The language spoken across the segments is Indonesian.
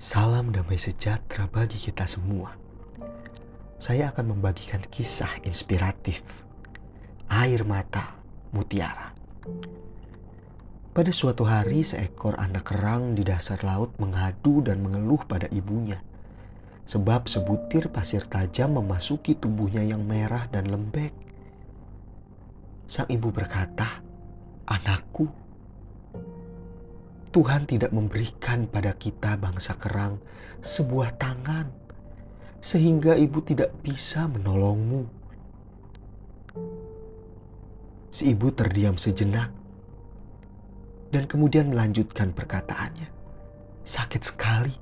Salam damai sejahtera bagi kita semua. Saya akan membagikan kisah inspiratif air mata mutiara. Pada suatu hari, seekor anak kerang di dasar laut mengadu dan mengeluh pada ibunya, sebab sebutir pasir tajam memasuki tubuhnya yang merah dan lembek. Sang ibu berkata, "Anakku, Tuhan tidak memberikan pada kita, bangsa kerang, sebuah tangan, sehingga ibu tidak bisa menolongmu." Si ibu terdiam sejenak dan kemudian melanjutkan perkataannya. Sakit sekali.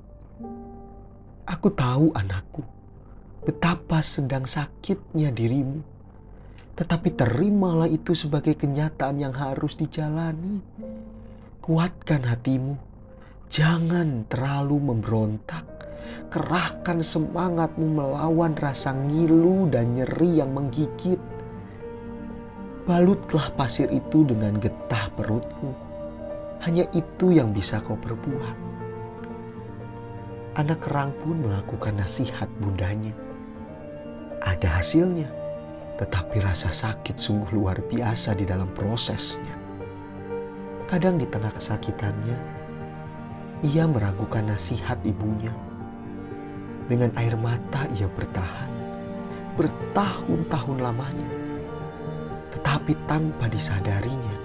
Aku tahu anakku, betapa sedang sakitnya dirimu. Tetapi terimalah itu sebagai kenyataan yang harus dijalani. Kuatkan hatimu. Jangan terlalu memberontak. Kerahkan semangatmu melawan rasa ngilu dan nyeri yang menggigit Balutlah pasir itu dengan getah perutmu. Hanya itu yang bisa kau perbuat. Anak kerang pun melakukan nasihat bundanya. Ada hasilnya, tetapi rasa sakit sungguh luar biasa di dalam prosesnya. Kadang di tengah kesakitannya, ia meragukan nasihat ibunya. Dengan air mata ia bertahan, bertahun-tahun lamanya tetapi tanpa disadarinya,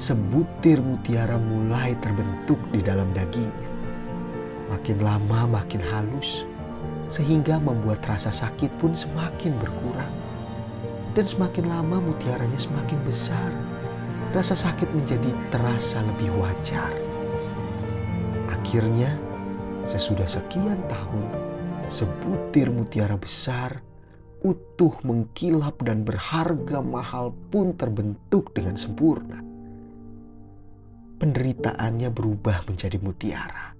sebutir mutiara mulai terbentuk di dalam dagingnya. Makin lama makin halus, sehingga membuat rasa sakit pun semakin berkurang. Dan semakin lama mutiaranya semakin besar, rasa sakit menjadi terasa lebih wajar. Akhirnya, sesudah sekian tahun, sebutir mutiara besar utuh, mengkilap, dan berharga mahal pun terbentuk dengan sempurna. Penderitaannya berubah menjadi mutiara.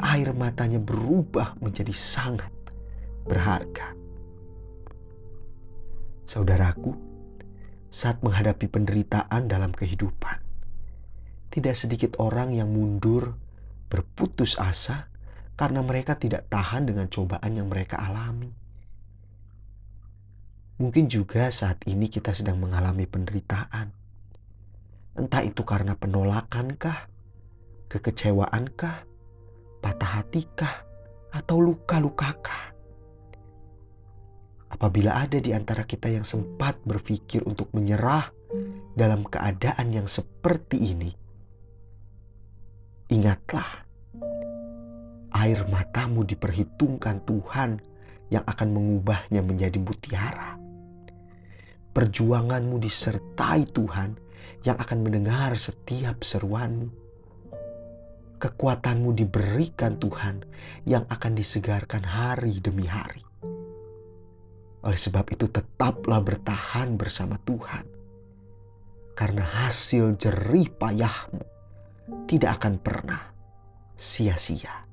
Air matanya berubah menjadi sangat berharga. Saudaraku, saat menghadapi penderitaan dalam kehidupan, tidak sedikit orang yang mundur, berputus asa karena mereka tidak tahan dengan cobaan yang mereka alami Mungkin juga saat ini kita sedang mengalami penderitaan. Entah itu karena penolakankah, kekecewaankah, patah hatikah, atau luka-lukakah. Apabila ada di antara kita yang sempat berpikir untuk menyerah dalam keadaan yang seperti ini, ingatlah, air matamu diperhitungkan Tuhan yang akan mengubahnya menjadi mutiara perjuanganmu disertai Tuhan yang akan mendengar setiap seruanmu. Kekuatanmu diberikan Tuhan yang akan disegarkan hari demi hari. Oleh sebab itu tetaplah bertahan bersama Tuhan. Karena hasil jerih payahmu tidak akan pernah sia-sia.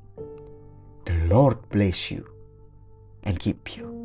The Lord bless you and keep you.